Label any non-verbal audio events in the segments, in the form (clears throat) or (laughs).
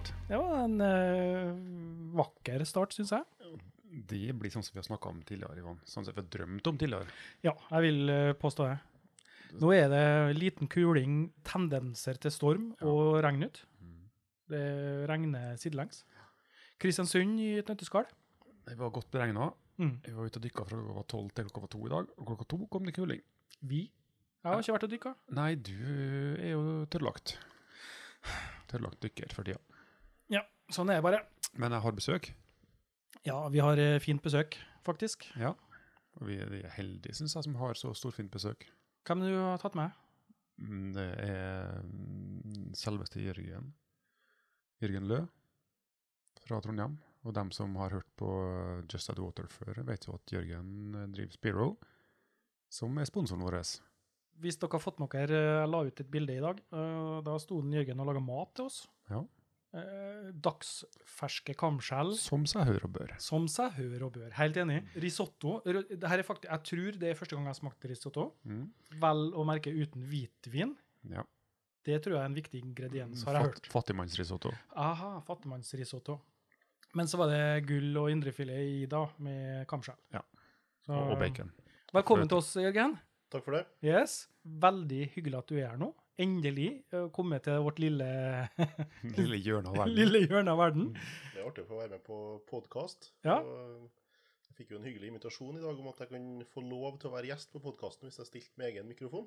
start. det var en uh, vakker start, syns jeg. Det blir sånn som vi har snakka om tidligere, Ivan. Sånn som vi har drømt om tidligere. Ja, jeg vil eh, påstå det. Nå er det liten kuling, tendenser til storm Ja. og regn ut. Mm. Det regner sidelengs. Kristiansund i et nøtteskall. Det var godt beregna. Mm. Var ute og dykka fra klokka tolv til klokka to i dag, og klokka to kom det kuling. Vi. Jeg har ikke vært og dykka. Nei, du er jo tørrlagt. Tørrlagt dykker for tida. Sånn er det bare. Men jeg har besøk, Ja, vi har eh, fint besøk, faktisk. Ja. og vi vi er heldige, syns jeg, som har så storfint besøk. Hvem du har tatt med? Mm, Det er mm, selveste Jørgen. Jørgen Lø fra Trondheim. Og dem som har hørt på uh, Just Add Water før, vet jo at Jørgen uh, driver Spiro, som er sponsoren vår. Hvis dere har fått med dere, eh, jeg la ut et bilde i dag. eh, Da sto den Jørgen og laga mat til oss. Ja. Eh, Dagsferske kamskjell. Som seg hør og bør. Som seg hør og bør. Helt enig. Risotto. Det her er faktisk, jeg tror det er første gang jeg har smakt risotto. Mm. Vel å merke uten hvitvin. Ja. Det tror jeg er en viktig ingrediens, har jeg Fatt, hørt. fattigmannsrisotto. Aha, fattigmannsrisotto. Men så var det gull og indrefilet i, da, med kamskjell. Ja. Så, Og, og bacon. Velkommen til oss, Jørgen. Takk for det. Yes. Veldig hyggelig at du er her nå. Endelig uh, kommet til vårt lille, (laughs) Lille hjørne av verden. lille hjørne av verden. Det er artig å få være med på podkast. Ja. Jeg fikk jo en hyggelig invitasjon i dag om at jeg kan få lov til å være gjest på podkasten hvis jeg stilte med egen mikrofon.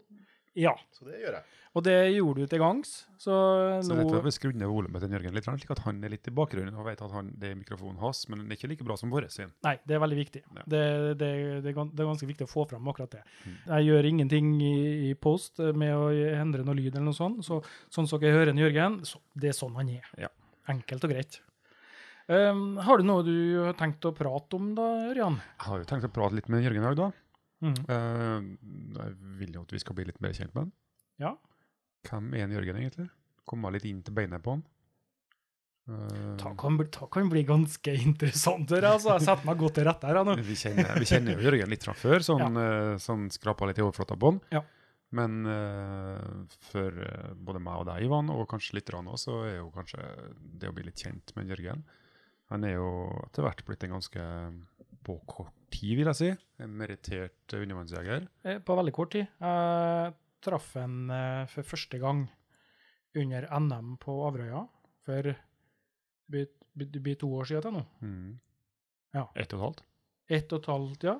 Ja, Så det gjør jeg. og det gjorde du til gangs. Så Så nå vi skrudd ned volumet til Jørgen litt, slik at han er litt i bakgrunnen og vet at han, det er mikrofonen hans, men det er ikke like bra som vår sin. Nei, det er veldig viktig. Ja. Det, det, det, er det er ganske viktig å få fram akkurat det. Mm. Jeg gjør ingenting i, i post med å endre noe lyd eller noe sånt. Så, sånn som dere hører en Jørgen, så, det er sånn han er. Ja. Enkelt og greit. Um, har du noe du har tenkt å prate om da, Ørjan? Jeg har jo tenkt å prate litt med Jørgen i dag, da. Mm. Uh, jeg vil jo at vi skal bli litt mer kjent med han. Ja. Hvem er en Jørgen, egentlig? Komme litt inn til beinet på han. Uh, det kan, kan bli ganske interessant. her, Altså. Jeg setter meg godt til rette her. Nå. vi, kjenner, vi kjenner jo Jørgen litt fra før, sånn, eh, sånn skrapa litt i overflata han. Ja. Men uh, for eh, både meg og deg, Ivan, og kanskje litt òg, så er jo kanskje det å bli litt kjent med Jørgen Han er jo etter hvert blitt en ganske, på kort tid, vil jeg si, en merittert undervannsjeger. Eh, På veldig kort tid. Jeg traff en eh, for første gang under NM på Averøya for det blir, to år siden til nå. Mm. Ja. Ett og et halvt? Ett og et halvt, ja.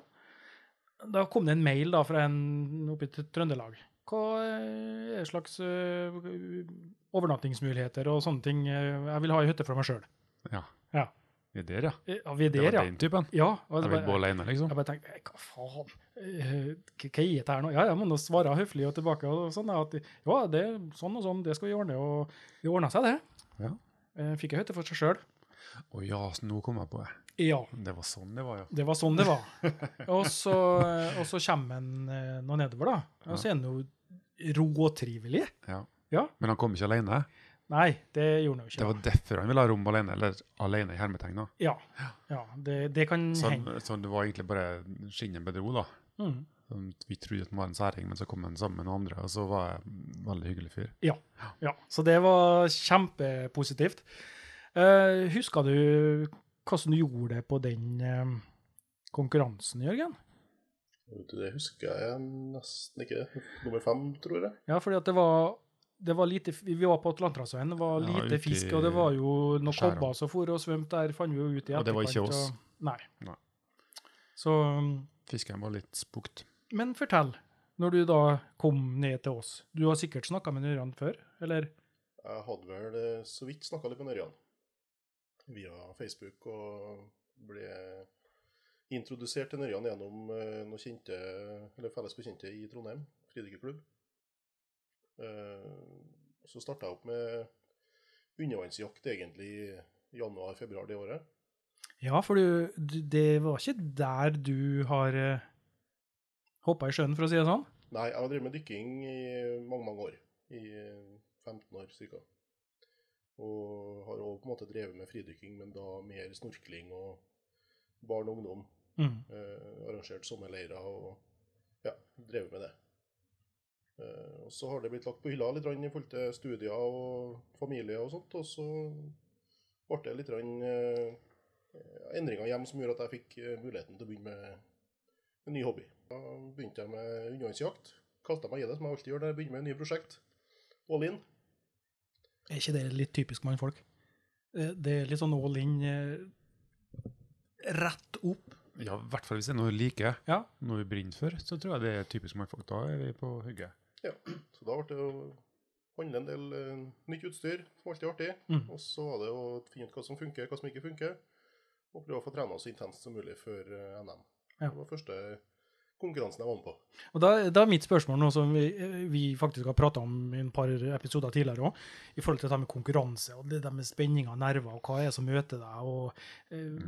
Da kom det en mail da fra en oppe i Trøndelag. Hva eh, er slags overnattingsmuligheter og sånne ting? Jeg vil ha i hytte for meg sjøl. Ja. Ja. Vi er der, ja. Ja, vi er Det var ja. den typen. Ja, Jeg vil bo alene, liksom. Jeg bare tenkte, "Eh, hva faen, Eh, hva er dette her nå? Ja, jeg må nå svare høflig og tilbake og sånn, at ja, det er sånn og sånn, det skal vi ordne, og det ordnet seg det. Ja. Eh, Fikk jeg høyte for seg selv. Å ja, nå kom jeg på det. Ja, Det var sånn det var, ja. det var sånn det var. (laughs) og, så, og så kommer han eh, nå nedover da, og så er han jo råtrivelig. ja. Ja. Men han kom ikke alene. Nei, det gjorde han jo ikke. Det var derfor han ville ha rom alene, eller alene i hermetegn. da. Ja, ja det, det kan Så, hende. så det var egentlig bare skinnet bedro, da. Mm. Sånn, Vi trodde at han var en særing, men så kom han sammen med noen andre, og så var jeg en veldig hyggelig fyr. Ja, så det var kjempepositivt. Uh, husker du hvordan du gjorde det på den uh, konkurransen, Jørgen? Det husker jeg nesten ikke. Nummer fem, tror jeg. Ja, fordi at det var, det var lite, Vi var på Atlanterhavsveien, det var Ja, lite fisk, og det var jo noen kobber som for og svømte der, fant vi jo ut i Og det var ikke oss. og- Nei. Nei. Så, um, Fisken var litt spukt. men fortell, når du da kom ned til oss. Du har sikkert snakka med Ørjan før, eller? Jeg hadde vel eh, så vidt snakka litt med Ørjan via Facebook, og ble introdusert til Ørjan gjennom eh, noen kjente, eller felles bekjente i Trondheim, fridykkerklubb. Eh, Så starta jeg opp med undervannsjakt egentlig i januar-februar det året. Ja, for du, det var ikke der du har uh, hoppa i sjøen, for å si det sånn? Nei, jeg har drevet med dykking i mange, mange år. I eh, 15 år ca. Og har òg på en måte drevet med fridykking, men da mer snorkling og barn og ungdom. Mm. Eh, arrangert sommerleirer og ja, drevet med det. Eh, og så har det blitt lagt på hylla litt i forhold til studier og familie og sånt. Og så ble det litt eh, endringer hjemme som gjorde at jeg fikk eh, muligheten til å begynne med en ny hobby. Da begynte jeg med undervannsjakt. Kalte meg i det, som jeg alltid gjør når jeg begynner med et nytt prosjekt. All in. Er ikke det litt typisk mannfolk? Eh, Det er litt sånn all in, rett opp. Ja, i hvert fall hvis det er noe du liker, Ja. noe vi brenner for, så tror jeg det er typisk mannfolk. Da er vi på hugget. Ja, så da ble det å handle en del uh, nytt utstyr, som alltid er artig. Mm. Og så var det å finne ut hva som funker, hva som ikke funker. Og prøve å få trena så intenst som mulig før uh, NM. Ja. Det var første konkurransen jeg var med på. Og da, da er mitt spørsmål, noe som vi, vi faktisk har prata om i en par episoder tidligere òg, i forhold til dette med konkurranse og det der med spenning av nerver, og hva er det som møter deg, og eh,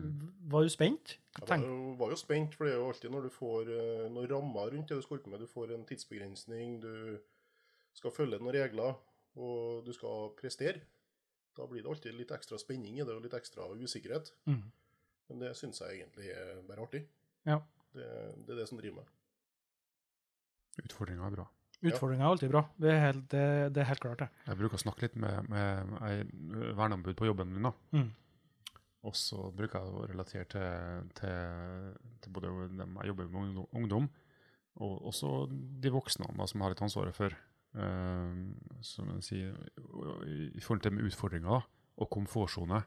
Var du spent? Jeg var var jo spent, for det er jo alltid når du får eh, noen rammer rundt det du skal holde på med. Du får en tidsbegrensning, du skal følge noen regler, og du skal prestere. Da blir det alltid litt ekstra spenning i det, og litt ekstra usikkerhet. mm, Men det syns jeg egentlig er bare artig. ja. Det, det er det som driver meg. Utfordringa er bra. Utfordringa er alltid bra. Det er helt, det, det er helt klart, det. Jeg bruker å snakke litt med, med ei verneombud på jobben min. da. Mm. Og så bruker jeg å relatere til, til, til både dem jeg jobber med ungdom- og også de voksne da, som har litt ansvaret for. eh, som jeg sier, i i forhold til med utfordringer da, og komfortsone.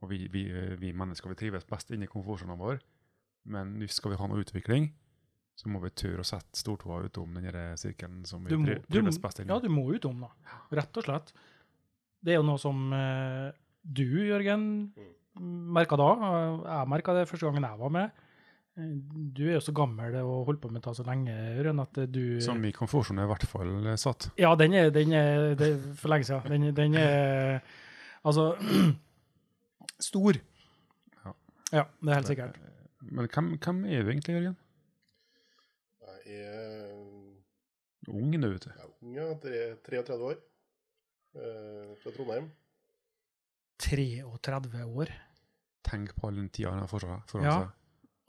Og vi, vi, vi mennesker vi trives best inni komfortsonen vår, men hvis skal vi ha noe utvikling, så må vi tørre å sette stortåa utom den sirkelen som vi Du må, trives best inni. ja, du må utom, da. Rett og slett. Det er jo noe som eh, du, Jørgen, merka da. Jeg merka det første gangen jeg var med. Eh, Du er jo så gammel og holdt på med det så lenge, Jørgen, at du Som i komfortsonen er i hvert fall eh, satt. Ja, den er, den er det for lenge siden. Den, den er altså (clears throat) stor. Ja. Ja, det er helt sikkert. Men hvem, hvem er du egentlig, Jørgen? Jeg er, Ung nå, vet du. er ung, ja. tre- 33 år. Eh, fra Trondheim. 33 år. Tenk på all den tida han har foran seg. Ja.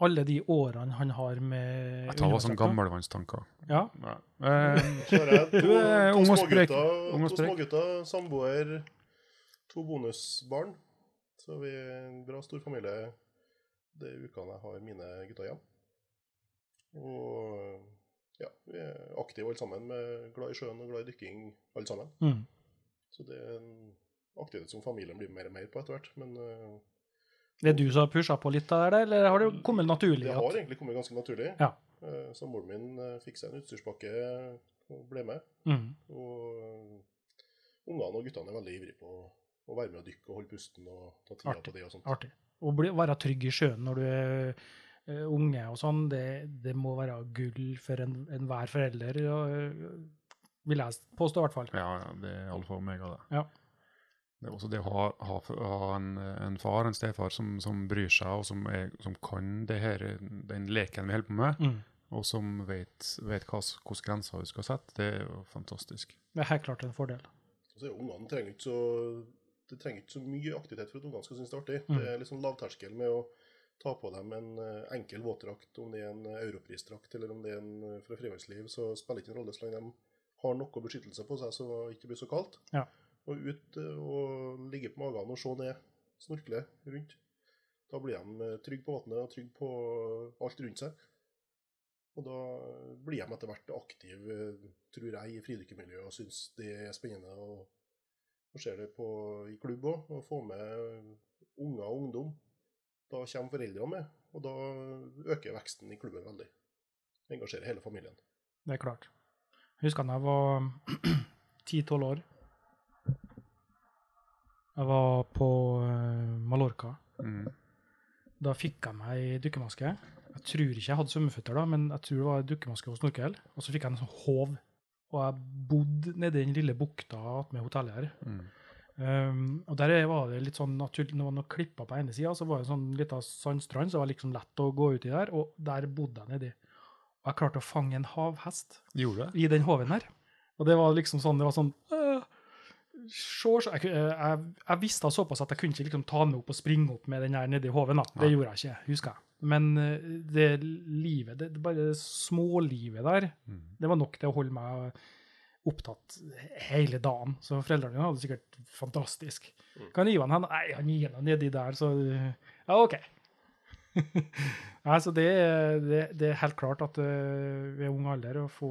Alle de årene han har med Jeg tar undervannsjakta. gammelmannstanker. Ja. Ja. Eh, (laughs) jeg to, Du er ung og sprek. to smågutter, samboer, to bonusbarn. Så vi er en bra stor familie de ukene jeg har mine gutter hjemme. Og ja, vi er aktive alle sammen, med glad i sjøen og glad i dykking alle sammen. Mm. Så det er en aktivitet som familien blir mer og mer på etter hvert. Men eh, Det er du som har pusha på litt av det, eller har det kommet naturlig? det har egentlig kommet ganske naturlig. Ja. Eh, Samboeren min eh, fikk seg en utstyrspakke og ble med. Mm. Og ungene og guttene er veldig ivrige på å være med og dykke og holde pusten og ta tida Artig. på det og sånt. Artig. Å bli, være trygg i sjøen når du er eh, unge og sånn, det, det må være gull for en- enhver forelder, og, eh, vil jeg påstå i hvert fall. ja, ja, det er alfa og omega, det. Ja. Det er også det å ha, ha, ha en, en far, en stefar, som, som bryr seg, og som, er, som kan det her, den leken vi holder på med, Mm. og som vet, vet hvilke grenser vi skal sette. Det er jo fantastisk. Det er helt klart en fordel. Så er ungene trenger ikke så det trenger ikke så mye aktivitet for at ungene skal synes det er artig. Mm. Det er litt sånn lavterskel med å ta på dem en eh, enkel våtdrakt, om det er en europrisdrakt eller om det er en eh, fra frivannsliv, så spiller det ikke en rolle så lenge de har noe beskyttelse på seg så det ikke blir så kaldt. Ja. Og ut eh, og ligge på magen og se ned, snorkle rundt. Da blir de eh, trygge på vannet og trygge på alt rundt seg. Og da blir de etter hvert aktive, eh, tror jeg, i fridykkermiljøet og syns det er spennende. og og ser det på, i klubb òg, og få med unger og ungdom. Da kommer foreldrene med, og da øker veksten i klubben veldig. Engasjerer hele familien. Det er klart. Jeg husker da jeg var (clears throat) 10-12 år. Jeg var på eh, Mallorca. Mm. Da fikk jeg meg dukkemaske. Jeg tror ikke jeg hadde svømmeføtter da, men jeg tror det var dukkemaske og snorkel. Og så fikk jeg en sånn håv. Og jeg bodde nede i den lille bukta med hotellet her. Mm. Um, og der var det litt sånn naturlig, det var noen klipper på ene sida, så var det en sånn lita sandstrand, så det var liksom lett å gå uti der, og der bodde jeg nedi. Og jeg klarte å fange en havhest Gjorde i den håven her. Og det var liksom sånn, det var sånn øh, jeg, jeg, jeg visste såpass at jeg kunne ikke liksom ta den opp og springe opp med den her nedi håven. Det gjorde jeg ikke, husker jeg. Men eh, det livet, det, det bare smålivet der, Mm. det var nok til å holde meg opptatt hele dagen. Så foreldrene mine hadde det sikkert fantastisk. Mm. Kan Ivan han, Nei, han gir noe nedi der, så Ja, OK. (laughs) nei, så det, det, det er helt klart at uh, ved ung alder å få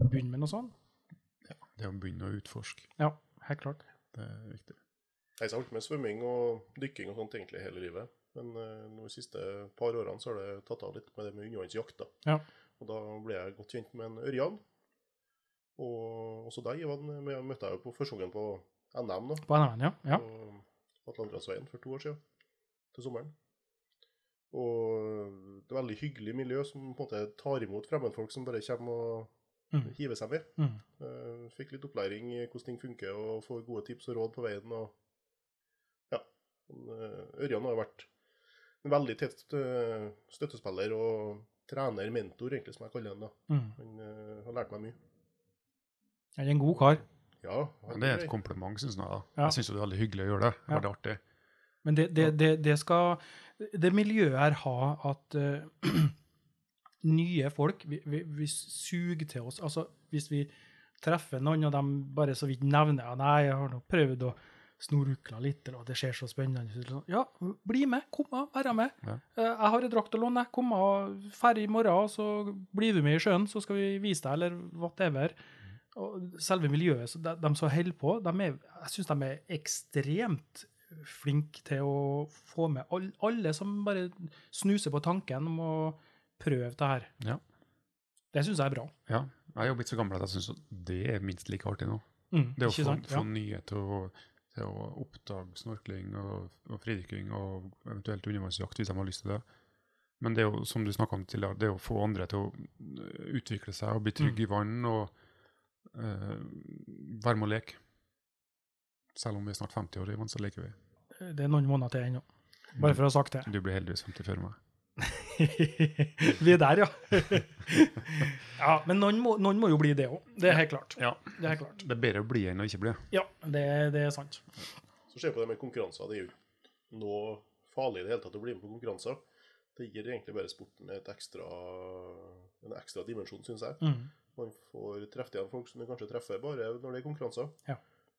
begynne med noe sånt. Det å begynne å utforske, Ja, helt klart. det er viktig. Jeg har holdt med svømming og dykking og sånt egentlig hele livet. Men uh, de siste par årene så har det tatt av litt med det med undervannsjakt. Ja. Og da ble jeg godt kjent med en ørjan. Og også deg, Ivan, møtte jeg jo på første på NM da, På NM, ja. ja. på Atlanterhavsveien for to år siden, til sommeren. Og det er veldig hyggelig miljø som på en måte tar imot fremmedfolk som bare kommer og Mm. hiver seg med. Mm. Uh, Fikk litt opplæring i hvordan ting funker, og får gode tips og råd på veien. og ja, eh, Ørjan har vært veldig tett eh, støttespiller og trener, mentor, egentlig, som jeg kaller han. da. Mm. Han uh, har lært meg mye. Han er en god kar. Ja, Men det er et kompliment, syns jeg. da. Ja. Jeg syns det er veldig hyggelig å gjøre det. Ja. Veldig artig. Men det, det, det, det skal det miljøet her ha at uh, (clears throat) nye folk vi, vi, vi suger til oss. Altså, hvis vi treffer noen, og de bare så vidt nevner ja, nei, jeg har nå prøvd å snorukle litt, eller det ser så spennende ut. sånn, Ja, bli med. Kom av, være med. Ja. Eh, Jeg har en drakt å låne. Kom av, ferdig i morgen, så blir du med i sjøen, så skal vi vise deg, eller whatever. Og selve miljøet, så de, de som holder på, de er, jeg syns de er ekstremt flinke til å få med all, alle som bare snuser på tanken om å prøve det her. Ja. Det syns jeg er bra. ja. Jeg er jo blitt så gammel at jeg syns det er minst like artig nå. Mm, Det å få, få nye til å, til å oppdage snorkling og, og fridykking og eventuelt undervannsjakt hvis de har lyst til det. Men det er jo, som du om tidligere, det er å få andre til å øh, utvikle seg og bli Mm. trygge i vann og uh, være med og leke. Selv om vi er snart 50 år, i vann, så leker vi. Det er noen måneder til ennå. Bare for å ha sagt det. Du blir heldigvis 50 før meg. (laughs) (laughs) Vi er der, ja. (laughs) ja, men noen må, noen må jo bli det òg. Det er helt klart. Ja. Det er klart. Det er bedre å bli enn å ikke bli. Ja, det, det er sant. Så ser vi på det med konkurranser. Det er jo noe farlig i det hele tatt å bli med på konkurranser. Det gir egentlig bare sporten et ekstra, en ekstra dimensjon, syns jeg. Mm. Man får treffe igjen folk som du kanskje treffer bare når det er konkurranser. Ja.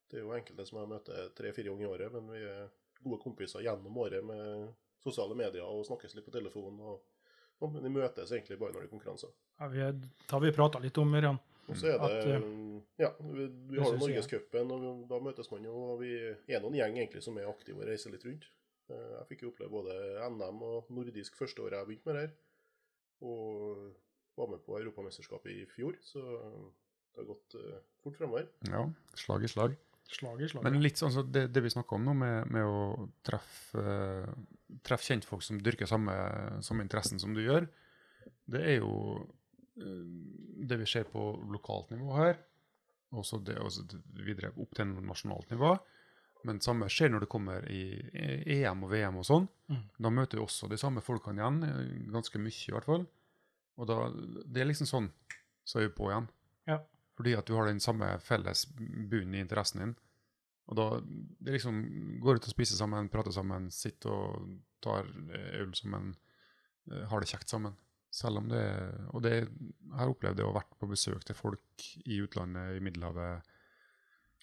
Det er jo enkelte som jeg møter tre-fire ganger i året, men vi er gode kompiser gjennom året med sosiale medier og snakkes litt på telefon. og, og men Vi møtes egentlig bare når det er konkurranser. Ja, vi, er- det har vi prata litt om, Ørjan. Og så er det At, eh, Ja, vi, vi har. Norgescupen, og vi, da møtes man jo. og Vi er noen gjeng egentlig som er aktive og reiser litt rundt. Eh, Jeg fikk jo oppleve både NM og nordisk første året jeg begynte med det her. Og var med på Europamesterskapet i fjor, så det har gått eh, fort fremover. Ja, slag i slag. Slag i slag. Men litt sånn så det, det vi snakker om nå, med, med å treffe, uh, treffe kjentfolk som dyrker samme, samme interessen som du gjør, det er jo uh, det vi ser på lokalt nivå her, og så videre opp til nasjonalt nivå. Men det samme skjer når det kommer i, i EM og VM og sånn. Mm. Da møter vi også de samme folkene igjen, eh, ganske mye i hvert fall. Og da, det er liksom sånn, så er vi på igjen. Ja. Fordi at du har den samme felles bunnen i interessen din. Og da det liksom går ut og spiser sammen, prater sammen, sitter og tar eh, øl sammen, eh, har det kjekt sammen. Selv om det Og det, jeg har opplevd det å vært på besøk til folk i utlandet, i Middelhavet,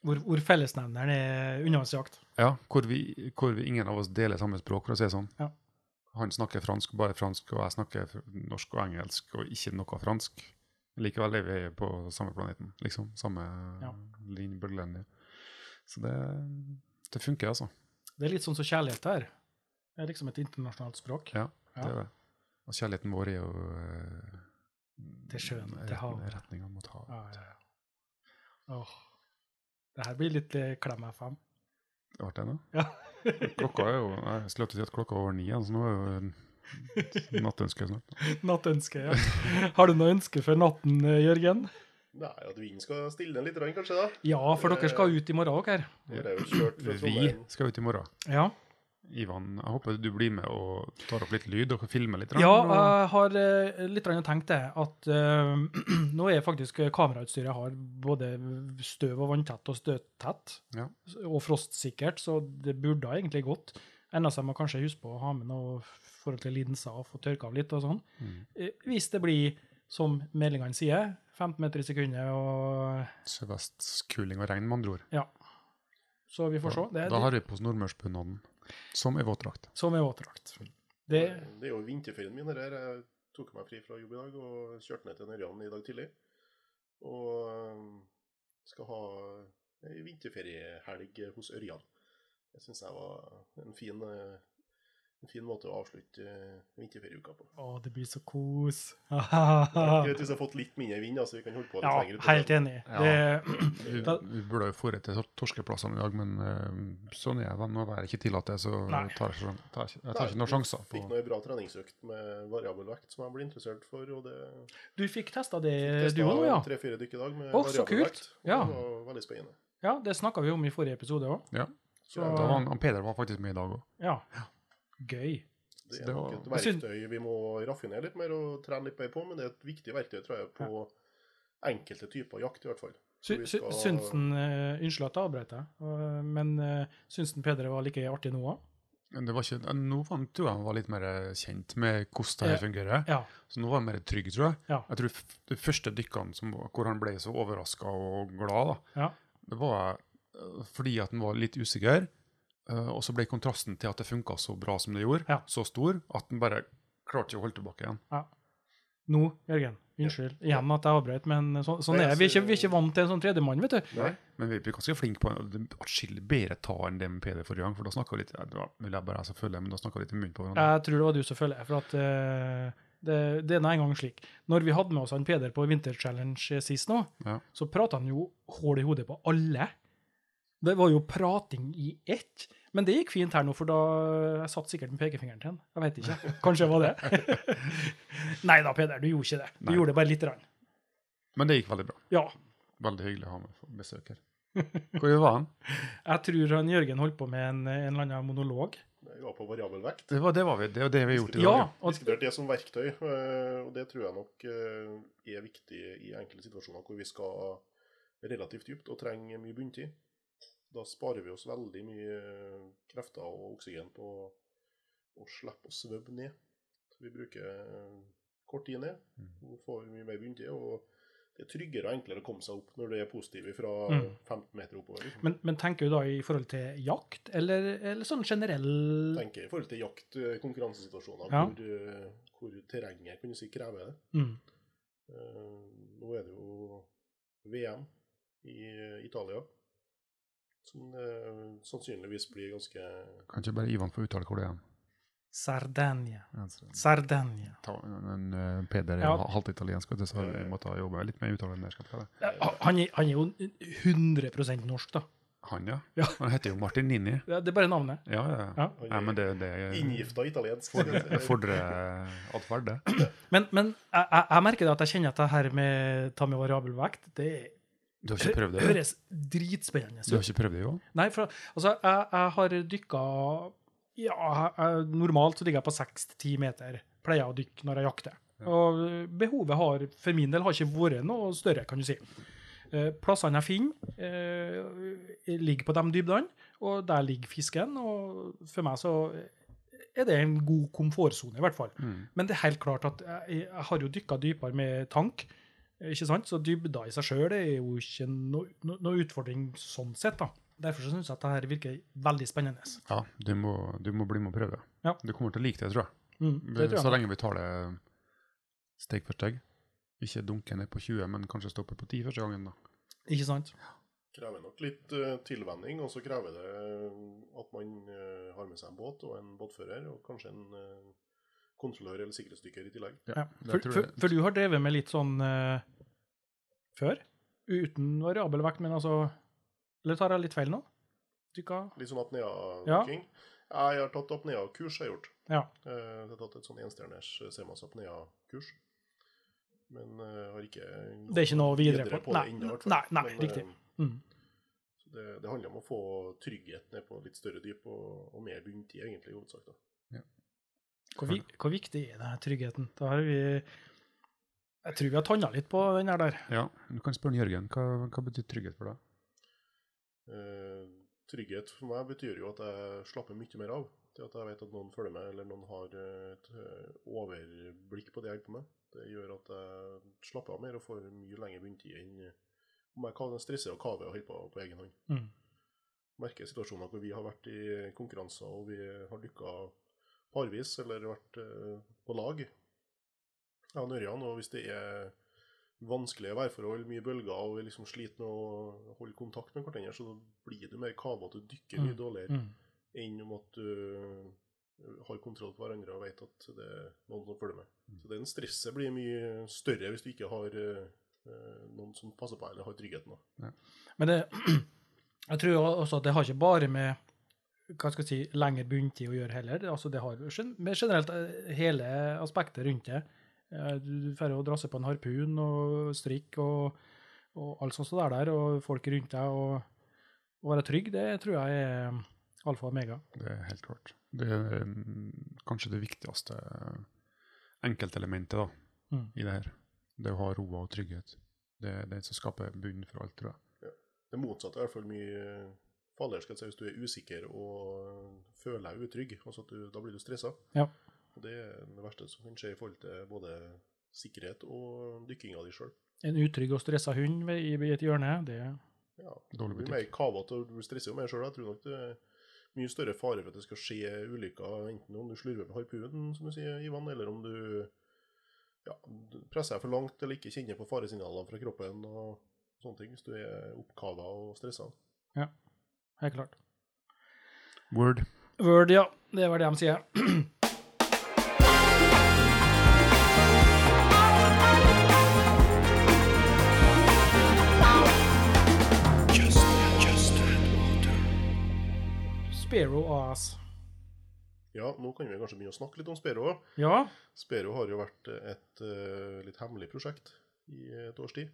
Hvor, hvor fellesnevneren er undervannsjakt. ja, hvor, vi, hvor vi ingen av oss deler samme språk, for å si det sånn. Ja. Han snakker fransk, bare fransk, og jeg snakker norsk og engelsk, og ikke noe fransk. Likevel er vi på samme planeten, liksom. Samme Ja. linje, bølgelinje. Så det, det funker, altså. Det er litt sånn som kjærlighet her. Det er liksom et internasjonalt språk. Ja, Ja. det er det. Og kjærligheten vår er jo eh, Til sjøen, til havet. Retninga mot havet. Ja, ja, ja. Åh. Det her blir litt eh, Klem FM. Ble det nå? Ja. Klokka er jo Jeg skulle til å si at klokka var over ni, altså nå er jo (laughs) nattønske snart. Nattønske, ja. Har du noe ønske for natten, eh, Jørgen? Nei, at vinden skal stilne litt, kanskje, da. Ja, for dere skal ut i morgen, òg. Vi skal ut i morgen. Ja. Ivan, jeg håper du blir med og tar opp litt lyd og filmer litt. Ja, jeg har eh, litt tenkt det, at uh, (clears throat) nå er faktisk kamerautstyret jeg har både støv- og vanntett og støttett, Ja. og frostsikkert, så det burde ha egentlig gått. Eneste jeg må kanskje huske på å ha med noe forhold til lidelser og få tørka av litt og sånn. Mm. Eh, Hvis det blir, som meldingene sier, 15 meter i sekundet og Sørvestkuling og regn, med andre ord. Ja. Så vi får se. Det er Da har vi på oss nordmørsbunaden, som er våtdrakt. som er våtdrakt. Det, Det er jo vinterferien min. her. Jeg tok meg fri fra jobb i dag og kjørte ned til Nørjan i dag tidlig. Og eh, skal ha ei vinterferiehelg hos Ørjan. Det syns jeg var en fin, eh, en fin måte å avslutte eh, vinterferieuka på. å, det blir så kos. (laughs) Det er greit hvis jeg har fått litt mindre vind, så vi kan holde på litt Ja, lenger. helt enig. Ja. Det, Vi, Da- vi burde jo dratt til torskeplassene i dag, men eh, sånn er det. Nå er det ikke tillatt det, så Nei. jeg tar, ikke- tar, jeg tar Nei, ikke noen sjanser. På Fikk noe bra treningsøkt med variabel vekt som jeg ble interessert for. og det du fikk testa det, du òg, ja? Tre-fire dykk i dag med oh, variabel vekt. Ja. Det var veldig spennende. Ja, det snakka vi om i forrige episode òg. Ja. Så Da var han, han Peder var faktisk med i dag òg. ja. Gøy. Det er det nok var- et verktøy vi må raffinere litt mer og trene litt mer på, men det er et viktig verktøy, tror jeg, på enkelte typer jakt, i hvert fall. Sy, skal- syns den uh, Unnskyld at jeg avbrøt deg, men uh, syns den Peder var like artig nå òg? Det var ikke, nå var han, tror jeg han var litt mer kjent med hvordan det fungerer. Ja. Så nå var han mer trygg, tror jeg. Ja. Jeg tror De første dykkene som, hvor han ble så overraska og glad, da, Ja. det var eh, fordi at han var litt usikker. Eh, og så ble kontrasten til at det funka så bra som det gjorde, Ja. så stor at den bare klarte ikke å holde tilbake igjen. Nå, Jørgen. Unnskyld igjen at jeg avbrøt, men så, sånn er det. Vi er altså- ikke, vi er ikke vant til en sånn tredjemann, vet du. Nei. Men vi blir ganske flinke på det. Atskillig bedre ta enn det med Peder forrige gang. For da snakka vi litt det var mulig jeg bare jeg som føler, men da snakka vi litt i munnen på hverandre. Jeg tror det var du som følger, for at uh, det, det er nå en gang slik. Når vi hadde med oss han Peder på Winter Challenge sist nå, Ja. så prata han jo hål i hodet på alle. Det var jo prating i ett. Men det gikk fint her nå, for da jeg satt sikkert med pekefingeren til han. Jeg vet ikke. Kanskje det var det. (laughs) Nei da, Peder, du gjorde ikke det. Du Nei. gjorde det bare lite grann. Men det gikk veldig bra. Ja. Veldig hyggelig å ha med besøk her. Hvor var han? (laughs) Jeg tror han Jørgen holdt på med en, en eller annen monolog. Vi var på variabel vekt. Det var det, var vi, det, var det vi gjorde i dag. Ja, og Diskutert det som verktøy, eh, og det tror jeg nok eh, er viktig i enkelte situasjoner hvor vi skal relativt dypt og trenger mye bunntid. Da sparer vi oss veldig mye krefter og oksygen på å slippe å svømme ned. Så vi bruker eh, kort tid ned og får mye mer bunntid. og det er tryggere og enklere å komme seg opp når det er positiv fra Mm. 15 meter oppover. Liksom. men, men tenker du da i forhold til jakt, eller, eller sånn generell tenker i forhold til jakt, eh, konkurransesituasjoner Ja. hvor, eh, hvor terrenget kan du si krever det. mm. Eh, nå er det jo VM i eh, Italia, som eh, sannsynligvis blir ganske Kan ikke bare Ivan få uttale hvor det er? Sardinia. Sardinia. ta, men eh, Peder er Ja. halvt italiensk, så vi måtte jobbe litt med uttalen der. jeg. Han er, han er jo 100% norsk, da. Han, ja. Ja. Han heter jo Martinini. Ja, det er bare navnet. Ja, ja. Ja. ja. men det, det er inngifta italiensk. fordrer (laughs) fordrer atferd, det. Men, men jeg, jeg, jeg merker det at jeg kjenner at det her med ta med variabel vekt, det Du har ikke prøvd det? høres dritspennende Du har ikke prøvd det, jo? Nei, for altså, jeg, jeg har dykka Ja, jeg, normalt så ligger jeg på 6-10 meter. Pleier jeg å dykke når jeg jakter. Og behovet har for min del har ikke vært noe større, kan du si. Eh, Plassene jeg finner, eh, ligger på de dybdene, og der ligger fisken. Og for meg så er det en god komfortsone, i hvert fall. Mm. Men det er helt klart at jeg, jeg har jo dykka dypere med tank, ikke sant? så dybda i seg sjøl er jo ikke noe no, no utfordring sånn sett. da. Derfor syns jeg at dette virker veldig spennende. Ja, du må, du må bli med og prøve det. Ja. Du kommer til å like det, tror jeg. Mm, det tror Så lenge vi tar det steg for steg. Ikke dunke ned på 20, men kanskje stoppe på 10 første gangen. da. Ikke sant? krever nok litt uh, tilvenning, og så krever det at man uh, har med seg en båt og en båtfører, og kanskje en eh, kontrollør eller sikkerhetsdykker i tillegg. Ja. For, for, for du har drevet med litt sånn uh, før? Uten variabel vekt, men altså Eller tar jeg litt feil nå? Dykka Litt sånn apnea-dykking. Jeg har tatt apnea-kurs, har jeg gjort. Ja. Uh, Jeg har tatt et sånn enstjerners Semas apnea-kurs. Men uh, har ikke Det er ikke noe videre videre på på det Nei, ennå, i hvert nei, nei, Men, riktig. eh, Mm. det, det handler om å få trygghet ned på litt større dyp, og, og mer bunntid, egentlig, i hovedsak. da. Hvor, vi, hvor viktig er denne tryggheten? Da har vi Jeg tror vi har tanna litt på den her der. Ja, Du kan spørre Jørgen. Hva, hva betyr trygghet for deg? Uh, trygghet for meg betyr jo at jeg slapper mye mer av. Til at jeg vet at noen følger med, eller noen har et eh, overblikk på det jeg holder på med, det gjør at jeg slapper av mer og får mye lengre bunntid enn om jeg stresser stresse og kave og holder på på egen hånd. Mm. Merker situasjoner hvor vi har vært i konkurranser og vi har dykka parvis eller vært eh, på lag. Jeg og Ørjan, og hvis det er vanskelige værforhold, mye bølger, og vi liksom sliter med å holde kontakt med hverandre, så blir du mer kavete og dykker mye Mm. dårligere Mm. enn om at du eh, har kontroll på hverandre og vet at det er noen som følger med. Så den stresset blir mye større hvis du ikke har eh, noen som passer på eller har tryggheten. Ja. Men det, (clears throat) jeg tror også at det har ikke bare med hva skal jeg si, lengre bunntid å gjøre heller. Altså det har med generelt eh, hele aspektet rundt det. Eh, Du får jo drasse på en harpun og strikk og, og alt sånt der, der, og folk rundt deg. og Å være trygg, det tror jeg er alfa og omega. Det er helt klart. Det er mm, kanskje det viktigste enkeltelementet da, Mm. i det her. Det å ha roa og trygghet. Det er det som skaper bunn for alt, tror jeg. Det motsatte er i hvert fall mye farligere skal jeg si, hvis du er usikker og føler deg utrygg. Altså at du, da blir du stressa. Ja. Og det er det verste som kan skje i forhold til både sikkerhet og dykkinga di sjøl. En utrygg og stressa hund i et hjørne, det er Ja, Dårlig du blir butikk. mer kavete og du stresser jo mer sjøl. Jeg tror nok det er mye større fare for at det skal skje ulykker, enten om du slurver med harpunen, som du sier, Ivan, eller om du ja, presser deg for langt eller ikke kjenner på faresignalene fra kroppen og sånne ting, hvis du er oppkava og stressa. Helt klart. Word. Word, ja. Det var det de sier. Sparrow AS. Ja, nå kan vi kanskje begynne å snakke litt om Spero. også. Ja, Spero har jo vært et uh, litt hemmelig prosjekt i et års tid.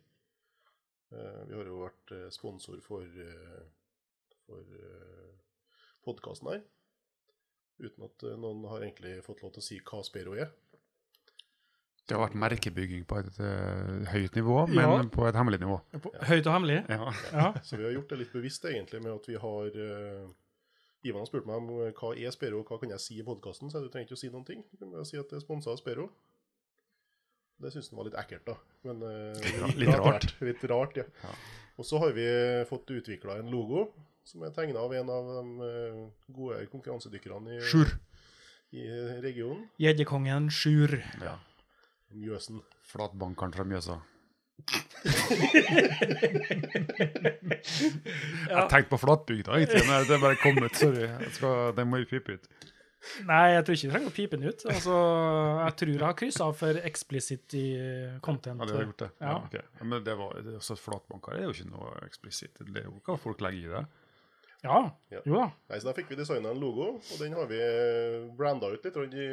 Uh, vi har jo vært eh, sponsor for, uh, for podkasten her. Uten at eh, noen har egentlig fått lov til å si hva Spero er. Det har vært merkebygging på et uh, høyt nivå, men Ja. på et hemmelig nivå. på- høyt og hemmelig. Ja. Ja. (laughs) Så vi har gjort det litt bevisst egentlig med at vi har uh, Ivan har spurt meg om eh, hva er Spero, og hva kan jeg si i podkasten, så du trenger ikke å si noen ting. Du kan bare si at det er sponsa av Spero. Det syns han var litt ekkelt, da. Men uh, Litt litt rart. rart. Litt rart, ja. Ja. Og så har vi fått utvikla en logo som er tegna av en av de eh, gode konkurransedykkerne i, Sjur. i regionen. Gjeddekongen Sjur. Ja. Mjøsen. Flatbankeren fra Mjøsa. (laughs) Jeg tenkte på flatbygda, egentlig, men det er bare kommet. Sorry. Jeg skal, det må vi pipe ut. Nei, jeg tror ikke vi trenger å pipe den ut. Altså, jeg tror jeg har kryssa av for eksplisitt i content. Ja, det har gjort det. Ja. Ja. okay. Men det var, det, altså, flatbanker er jo ikke noe eksplisitt. Det er jo hva folk legger i det. Ja. Ja. Jo da. Nei, så Da fikk vi designa en logo, og den har vi branda ut litt i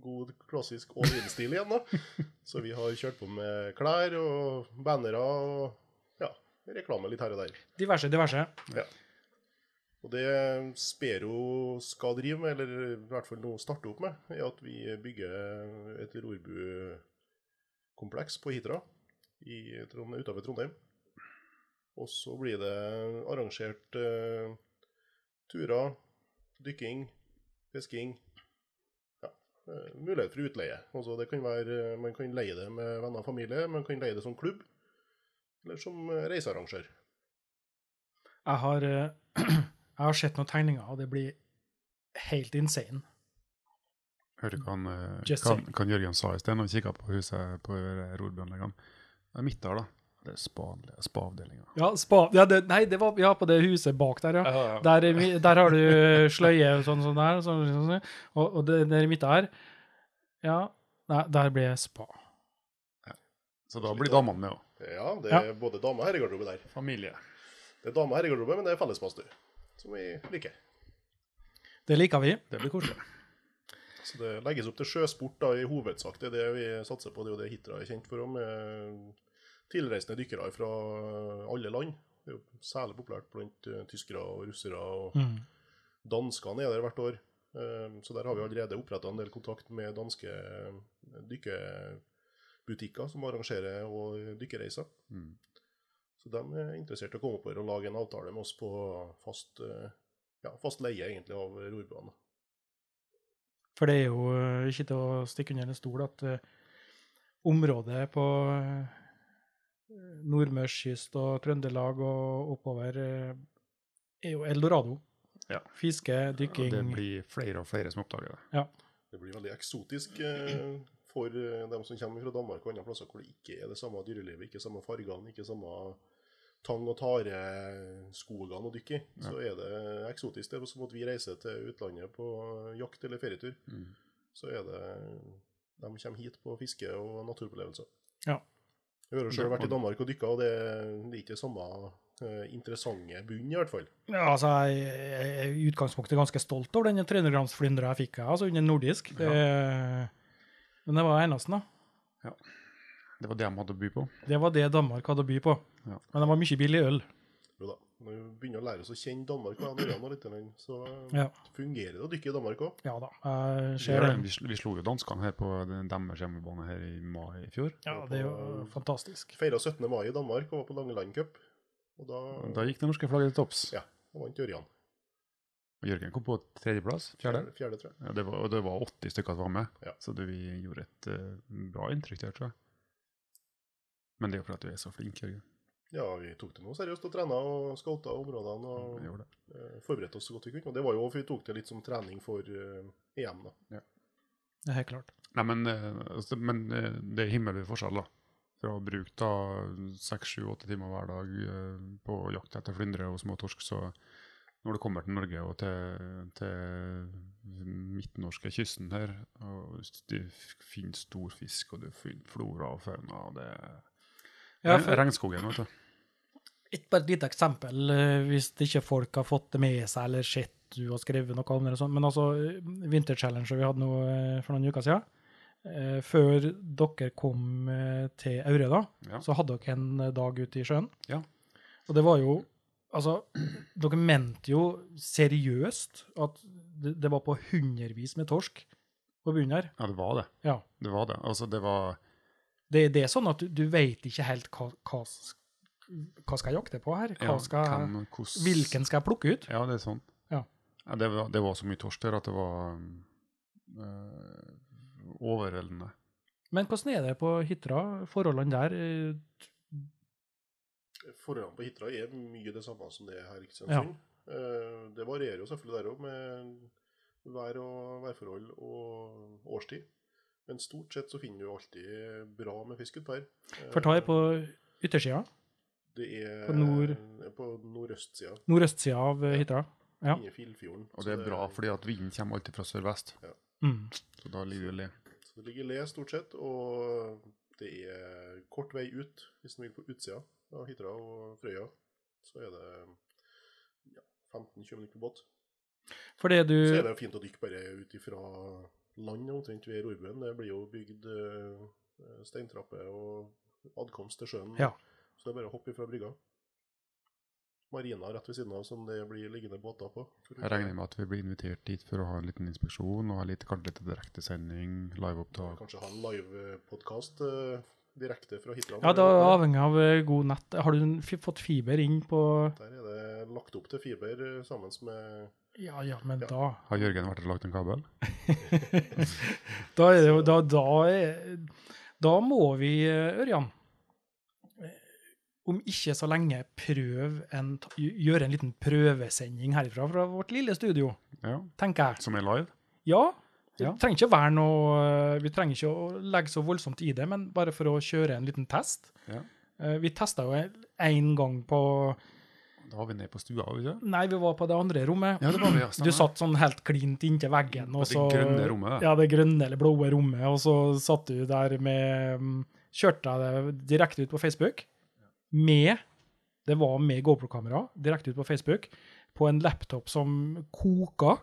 god, klassisk all in-stil igjen. da. (laughs) Så vi har kjørt på med klær og bannere og ja, reklame litt her og der. Diverse, diverse. Ja. Og det Spero skal drive med, eller i hvert fall nå starte opp med, er at vi bygger et rorbukompleks på Hitra i Trondheim, utenfor Trondheim. Og så blir det arrangert uh, turer, dykking, fisking. Ja, uh, mulighet for utleie. Altså det kan være, eh, man kan leie det med venner og familie, man kan leie det som klubb, eller som reisearrangør. Jeg har, (clears throat) jeg har sett noen tegninger, og det blir helt insane. Hørte hva, han, hva, hva Jørgen sa i sted når vi kikka på huset på rorbuanleggene? Det er midt der, da. Det er spa- spa-avdelinga. Ja, spa, ja, det, nei, det var ja, på det huset bak der, ja. Der, er mi- der har du sløye og sånn, sånn der, sånn, sånn, sånn. og, og det, der i midten her, ja, nei, der blir spa. Så da blir damene med òg. Ja, det er både dame- og herregarderobe der. Familie. Det er dame- og herregarderobe, men det er fellesbadstue. Som vi liker. Det liker vi. Det blir koselig. Så det legges opp til sjøsport da, i hovedsak. Det er det vi satser på. Det er jo det Hitra er kjent for, med tilreisende dykkere fra alle land. Det er jo særlig populært blant eh, tyskere og russere. og Mm. Danskene er der hvert år. Eh, Så der har vi allerede oppretta en del kontakt med danske eh, dykkebutikker som arrangerer og dykkereiser. Mm. Så de er interessert i å komme oppover og lage en avtale med oss på fast, ja, fast leie egentlig av rorbuene. For det er jo ikke til å stikke under en stol at området på nordmørskyst og Trøndelag og oppover eh, er jo eldorado. Ja. Fiske, dykking det blir flere og flere som oppdager det. Det blir veldig eksotisk eh, for eh, dem som kommer fra Danmark og andre plasser hvor det ikke er det samme dyrelivet, ikke samme fargene, ikke samme tang- og tareskogene å dykke i. Så er det eksotisk. Det er som at vi reiser til utlandet på jakt eller ferietur. Mm. Så er det De kommer hit på fiske og naturopplevelser. Ja. Jeg har sjøl vært i Danmark og dykka, og det, det er ikke samme eh, interessante bunn, i hvert fall. Ja, altså, jeg jeg er i utgangspunktet ganske stolt over den 300 grams flyndra jeg fikk altså, under nordisk. Det, Men det var eneste, da. Ja. Det var det de hadde å by på. Det var det Danmark hadde å by på. Ja. Men det var mye billig øl. Jo da. Når vi begynner å lære oss å kjenne Danmark og Norge litt, så Ja, fungerer det å dykke i Danmark òg. ja da. Jeg Vi, ser det. vi, vi slo jo danskene her på den- deres hjemmebane her i mai i fjor. Ja, det er jo fantastisk. Feira 17. mai i Danmark og var på Langeland Cup. Og da, Da gikk det norske flagget til topps. Ja. og vant Ørjan. Og Jørgen kom på tredjeplass. Fjerde, fjerde, tror jeg. Ja, det var, og det var 80 stykker som var med, Ja. så det, vi gjorde et uh, bra inntrykk der, tror jeg. Men det er jo fordi du er så flink, Jørgen. Ja, vi tok det noe seriøst og trena og scouta områdene og ja, uh, eh, forberedte oss så godt vi kunne. Og det var jo for vi tok det litt som trening for uh, EM, da. Det er helt klart. Nei, men, eh, altså, men det er himmelvid forskjell, da. Fra å bruke da seks, sju, åtte timer hver dag på jakt etter flyndre og små torsk, så når du kommer til Norge og til, til midtnorske kysten her, og du finner stor fisk, og du finner flora og fauna, og det er Ja, for- Regnskogen, vet du. Et, bare et lite eksempel, eh, hvis ikke folk har fått det med seg eller sett du har skrevet noe om det. sånt. Men altså, vinterchallenger Challenge vi hadde nå eh, for noen uker siden, eh, før dere kom eh, til Aure, da, Ja. så hadde dere en eh, dag ute i sjøen. Ja. Og det var jo Altså, dere mente jo seriøst at det, det var på hundrevis med torsk på bunnen her. ja, det var det. Ja. Det var det. Altså, det var Det, det er sånn at du, du vet ikke helt hva, hva, hva skal jeg jakte på her. Hva ja, skal, hvem, hos, hvilken skal jeg plukke ut? Ja, det er sånn. Ja. det, var, det var så mye torsk der at det var øh, overveldende. Men hvordan er det på Hitra? Forholdene der? Øh... Forholdene på Hitra er mye det samme som det er her i Kristiansund. Ja. Det varierer jo selvfølgelig der òg, med vær og værforhold og årstid. Men stort sett så finner du alltid bra med fisk utpå her. Eh, For ta på yttersida, Det er på nord- på nordøstsida, nordøstsida av ja. Hitra. Ja. Filfjorden. Og det er bra, fordi at vinden kommer alltid fra sørvest. Mm. Så da ligger det le. Så det ligger le stort sett, og det er kort vei ut hvis en vil på utsida av Hitra og Frøya. Så er det ja, 15-20 minutter på båt. For det du Så er det jo fint å dykke bare ut ifra land omtrent ved Rorbuen. Det blir jo bygd steintrapper og adkomst til sjøen. Ja. Så det er bare å hoppe ifra brygga. Marina rett ved siden av som det blir liggende båter på. Jeg regner med at vi blir invitert dit for å ha en liten inspeksjon og ha litt, kanskje litt direktesending, liveopptak. Kanskje ha en livepodkast uh, direkte fra Hitra. Ja, det er avhengig av eh, god nett. Har du f fått fiber inn på Der er det lagt opp til fiber eh, sammen med Ja, ja, men Ja. da Har Jørgen vært og lagt en kabel? (laughs) Da er det jo Da, da, er, da må vi, eh, Ørjan eh, om ikke så lenge en, gjøre en liten prøvesending herifra fra vårt lille studio, Ja, tenker jeg. som er live? Ja, Vi, Ja. trenger ikke noe Vi trenger ikke å legge så voldsomt i det, men bare for å kjøre en liten test. Ja. Eh, Vi testa jo én gang på Da var vi nede på stua, ikke? Nei, vi var på det andre rommet. Ja, det var vi, ja. Du satt sånn helt klint inntil veggen. Og det så, grønne rommet. Ja, det grønne eller blå rommet. Og så satt du der med mm, Kjørte jeg det direkte ut på Facebook med Det var med GoPro-kamera direkte ut på Facebook på en laptop som koka.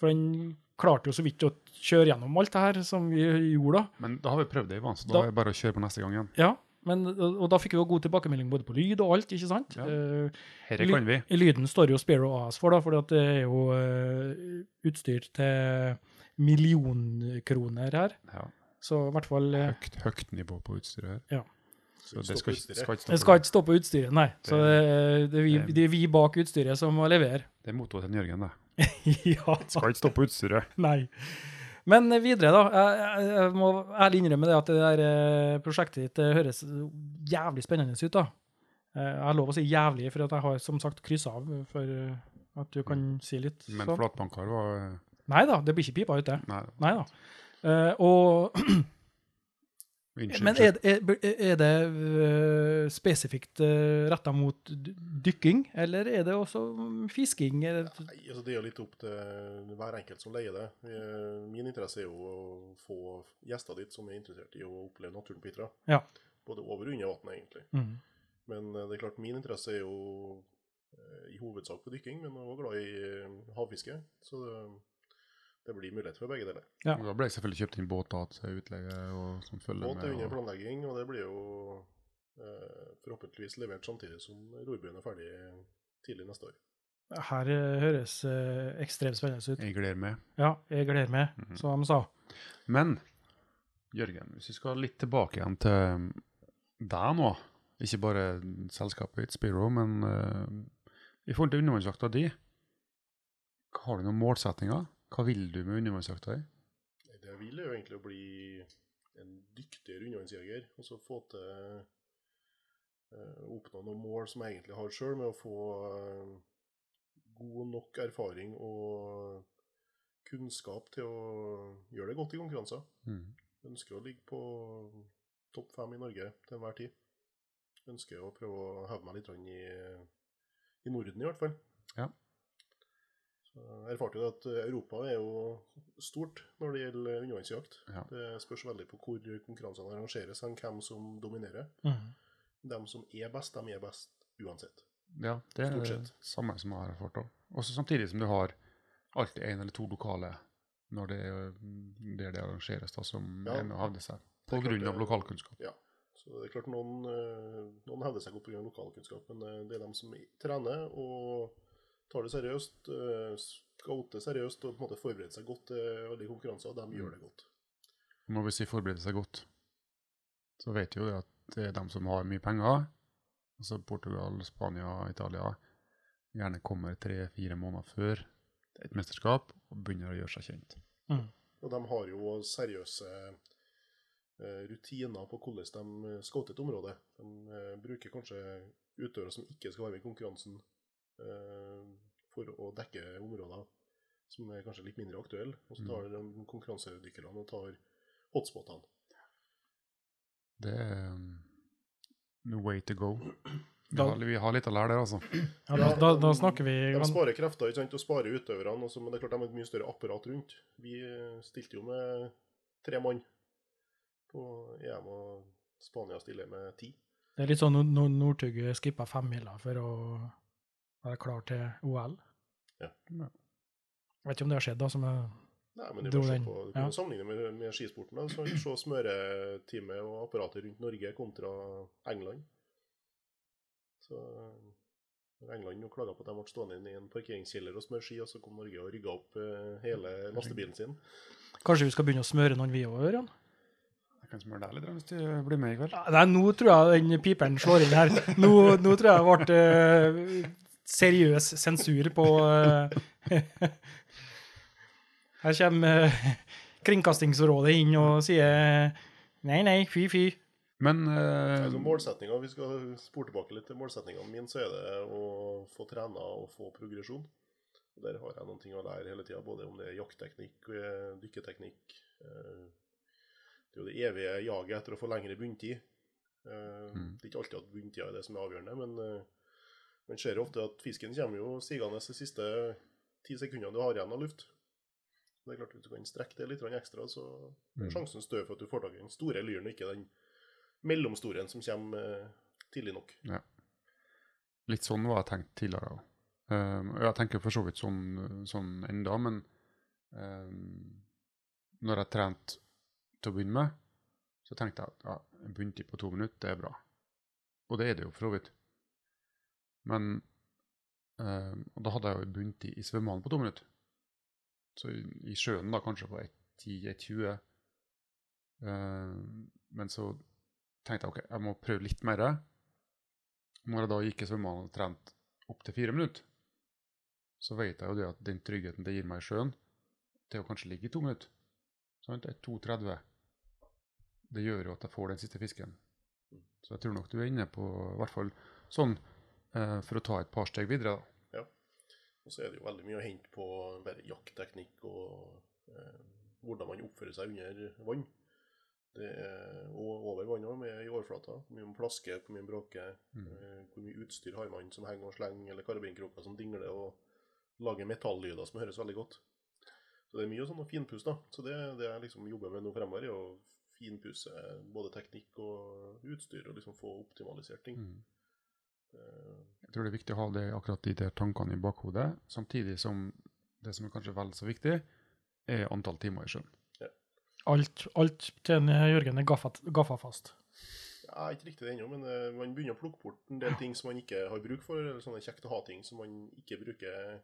For den klarte jo så vidt å kjøre gjennom alt det her som vi gjorde da. Men da har vi prøvd det, Ivan, så da, Da- er det bare å kjøre på neste gang igjen. Ja, men, og, da fikk vi jo god tilbakemelding både på lyd og alt, ikke sant? Ja. Eh, Herre kan vi. I lyden står jo Sparrow AS for, da, for det er jo eh, utstyr til millionkroner her. Ja. Så i hvert fall eh, Høyt, høyt nivå på utstyret her. Ja. Så det skal, ikke- skal ikke Det stoppe. skal ikke stoppe utstyret, nei. Så det, det, er vi, Det- det er vi bak utstyret som må levere. Det er mottoet til Jørgen, det. (laughs) ja, Skal ikke stoppe utstyret. nei. Men videre, da. Jeg, jeg, må ærlig innrømme det at det der eh, prosjektet ditt høres jævlig spennende ut. da. Eh, Jeg har lov å si jævlig, for at jeg har som sagt kryssa av for eh, at du kan si litt Men sånn. flatbanker var Nei da, det blir ikke pipa ute. Nei. Nei da. Uh, og (clears throat) Unnskyld. Men er, er, er det øh, spesifikt uh, retta mot dykking, eller er det også mm, fisking? Nei, altså Det er jo litt opp til hver enkelt som leier det. Eh, Min interesse er jo å få gjester dit som er interessert i å oppleve naturen på Hitra. Ja. Både over og under vannet, egentlig. Mm. Men eh, det er klart min interesse er jo eh, i hovedsak på dykking, men jeg også glad i havfiske. Så det, det blir mulighet for begge deler. Ja. Da ble jeg selvfølgelig kjøpt inn båt til utleie og som følger Båt er med. under Og, planlegging, og det blir jo eh, forhåpentligvis levert samtidig som rorbuen er ferdig tidlig neste år. Her øh, høres eh, ekstremt spennende ut. jeg gleder meg. Ja, jeg gleder meg, Mhm. som de sa. Men Jørgen, hvis vi skal litt tilbake igjen til deg nå, ikke bare selskapet ditt, Spiro, men eh, i forhold til undervannsjakta di, har du noen målsettinger? Hva vil du med undervannsjakta di? Det jeg vil, er jo egentlig å bli en dyktigere undervannsjeger, og så få til å oppnå noen mål som jeg egentlig har sjøl, med å få eh, god nok erfaring og kunnskap til å gjøre det godt i konkurranser. Mm. Ønsker å ligge på topp fem i Norge til enhver tid. Ønsker å prøve å heve meg litt i, i Norden, i hvert fall. Ja. Jeg erfarte jo at Europa er jo stort når det gjelder undervannsjakt. Ja. Det spørs veldig på hvor konkurransene arrangeres, hvem som dominerer. Mhm. De som er best, de er best uansett. Ja, det er det samme som jeg har erfart òg. Også samtidig som du har alltid én eller to lokale når det er der det arrangeres, da, som Ja. ennå hevder seg. På er grunn av lokalkunnskap. Ja. Så det er klart noen, eh, noen hevder seg godt pga. lokalkunnskap, men eh, det er de som trener og tar det seriøst, eh, scouter seriøst og på en måte forbereder seg godt til alle konkurranser, og de Mm. gjør det godt. Når vi sier forbereder seg godt, så vet vi jo det at det er dem som har mye penger, altså Portugal, Spania, Italia, gjerne kommer tre-fire måneder før et mesterskap og begynner å gjøre seg kjent. Mm. Og de har jo seriøse eh, rutiner på hvordan de scouter et område. De eh, bruker kanskje utøvere som ikke skal være med i konkurransen, for å dekke områder som er kanskje litt mindre aktuelle. Og så tar de konkurransedykkerne og tar hotspotene. Det er um, no way to go. Vi Da- har, vi har litt å lære der, altså. Ja, da, da, da snakker vi De sparer krefter ikke sant, og sparer utøverne, også, men det er klart de har et mye større apparat rundt. Vi eh, stilte jo med tre mann på EM, og Spania stiller med ti. Det er litt sånn når Northug skippa femmila for å være klar til OL. Ja. Jeg vet ikke om det har skjedd, da. som jeg Nei, men det Dro den, på, du kan ja. jo sammenligne med, med skisporten. Da. Så Se smøreteamet og apparatet rundt Norge kontra England. Så England jo klaga på at de ble stående inne i en parkeringskjeller og smøre ski, og så kom Norge og rygga opp eh, hele lastebilen sin. Kanskje vi skal begynne å smøre noen vi òg, Ørjan? Jeg kan smøre deg litt hvis du blir med i kveld. Nei, nå tror jeg den piperen slår inn her. Nå, nå tror jeg det ble eh, seriøs sensur på eh, (laughs) Her kommer eh, Kringkastingsrådet inn og sier nei, nei, fy, fy. Men uh, Altså, målsetninga, Vi skal spore tilbake litt til målsetningene mine, så er det å få trena og få progresjon. Og Der har jeg noen ting å lære hele tida, både om det er jaktteknikk, dykketeknikk Det er jo det evige jaget etter å få lengre bunntid. Mm. Det er ikke alltid at bunntida er det som er avgjørende, men man ser ofte at fisken kommer jo sigende de siste ti sekundene du har igjen av luft. Det er klart Hvis du kan strekke det litt ekstra, så er Mm. sjansen større for at du får tak i den store lyren, og ikke den mellomstoren som kommer eh, tidlig nok. litt sånn var jeg tenkt tidligere òg. jeg tenker for så vidt sånn, sånn enda, men um, når jeg trente til å begynne med, så tenkte jeg at ja, en bunntid på to minutter, det er bra. Og det er det jo for så vidt. Men eh, da hadde jeg jo bundet i, i svømmehallen på to minutter. Så i, i sjøen da kanskje på 1.10-1.20. Eh, men så tenkte jeg ok, jeg må prøve litt mer. Når jeg da gikk i svømmehallen og trente opptil fire minutter, så vet jeg jo det at den tryggheten det gir meg i sjøen, er jo kanskje ligge i to minutter. Sant? Et 2,30. Det gjør jo at jeg får den siste fisken. Så jeg tror nok du er inne på i hvert fall sånn for å ta et par steg videre. da. Og så er det jo veldig mye å hente på bare jaktteknikk og eh, hvordan man oppfører seg under vann. Det er, og over vann med i overflata. Hvor mye man plasker, hvor mye man bråker. Mm. Eh, hvor mye utstyr har man som henger og slenger, eller karabinkroker som dingler og lager metallyder som høres veldig godt. Så det er mye sånn å finpusse, da. Så det, det jeg liksom jobber med nå fremover, er å finpusse både teknikk og utstyr, og liksom få optimalisert ting. Mm. Eh, Jeg tror det er viktig å ha det, akkurat de der tankene i bakhodet, samtidig som det som er kanskje vel så viktig, er antall timer i sjøen. Alt, alt til Jørgen er gaffa, gaffafast. Ja, ikke riktig det ennå, men eh, man begynner å plukke bort en del ting som man ikke har bruk for, eller sånne kjekt å ha-ting som man ikke bruker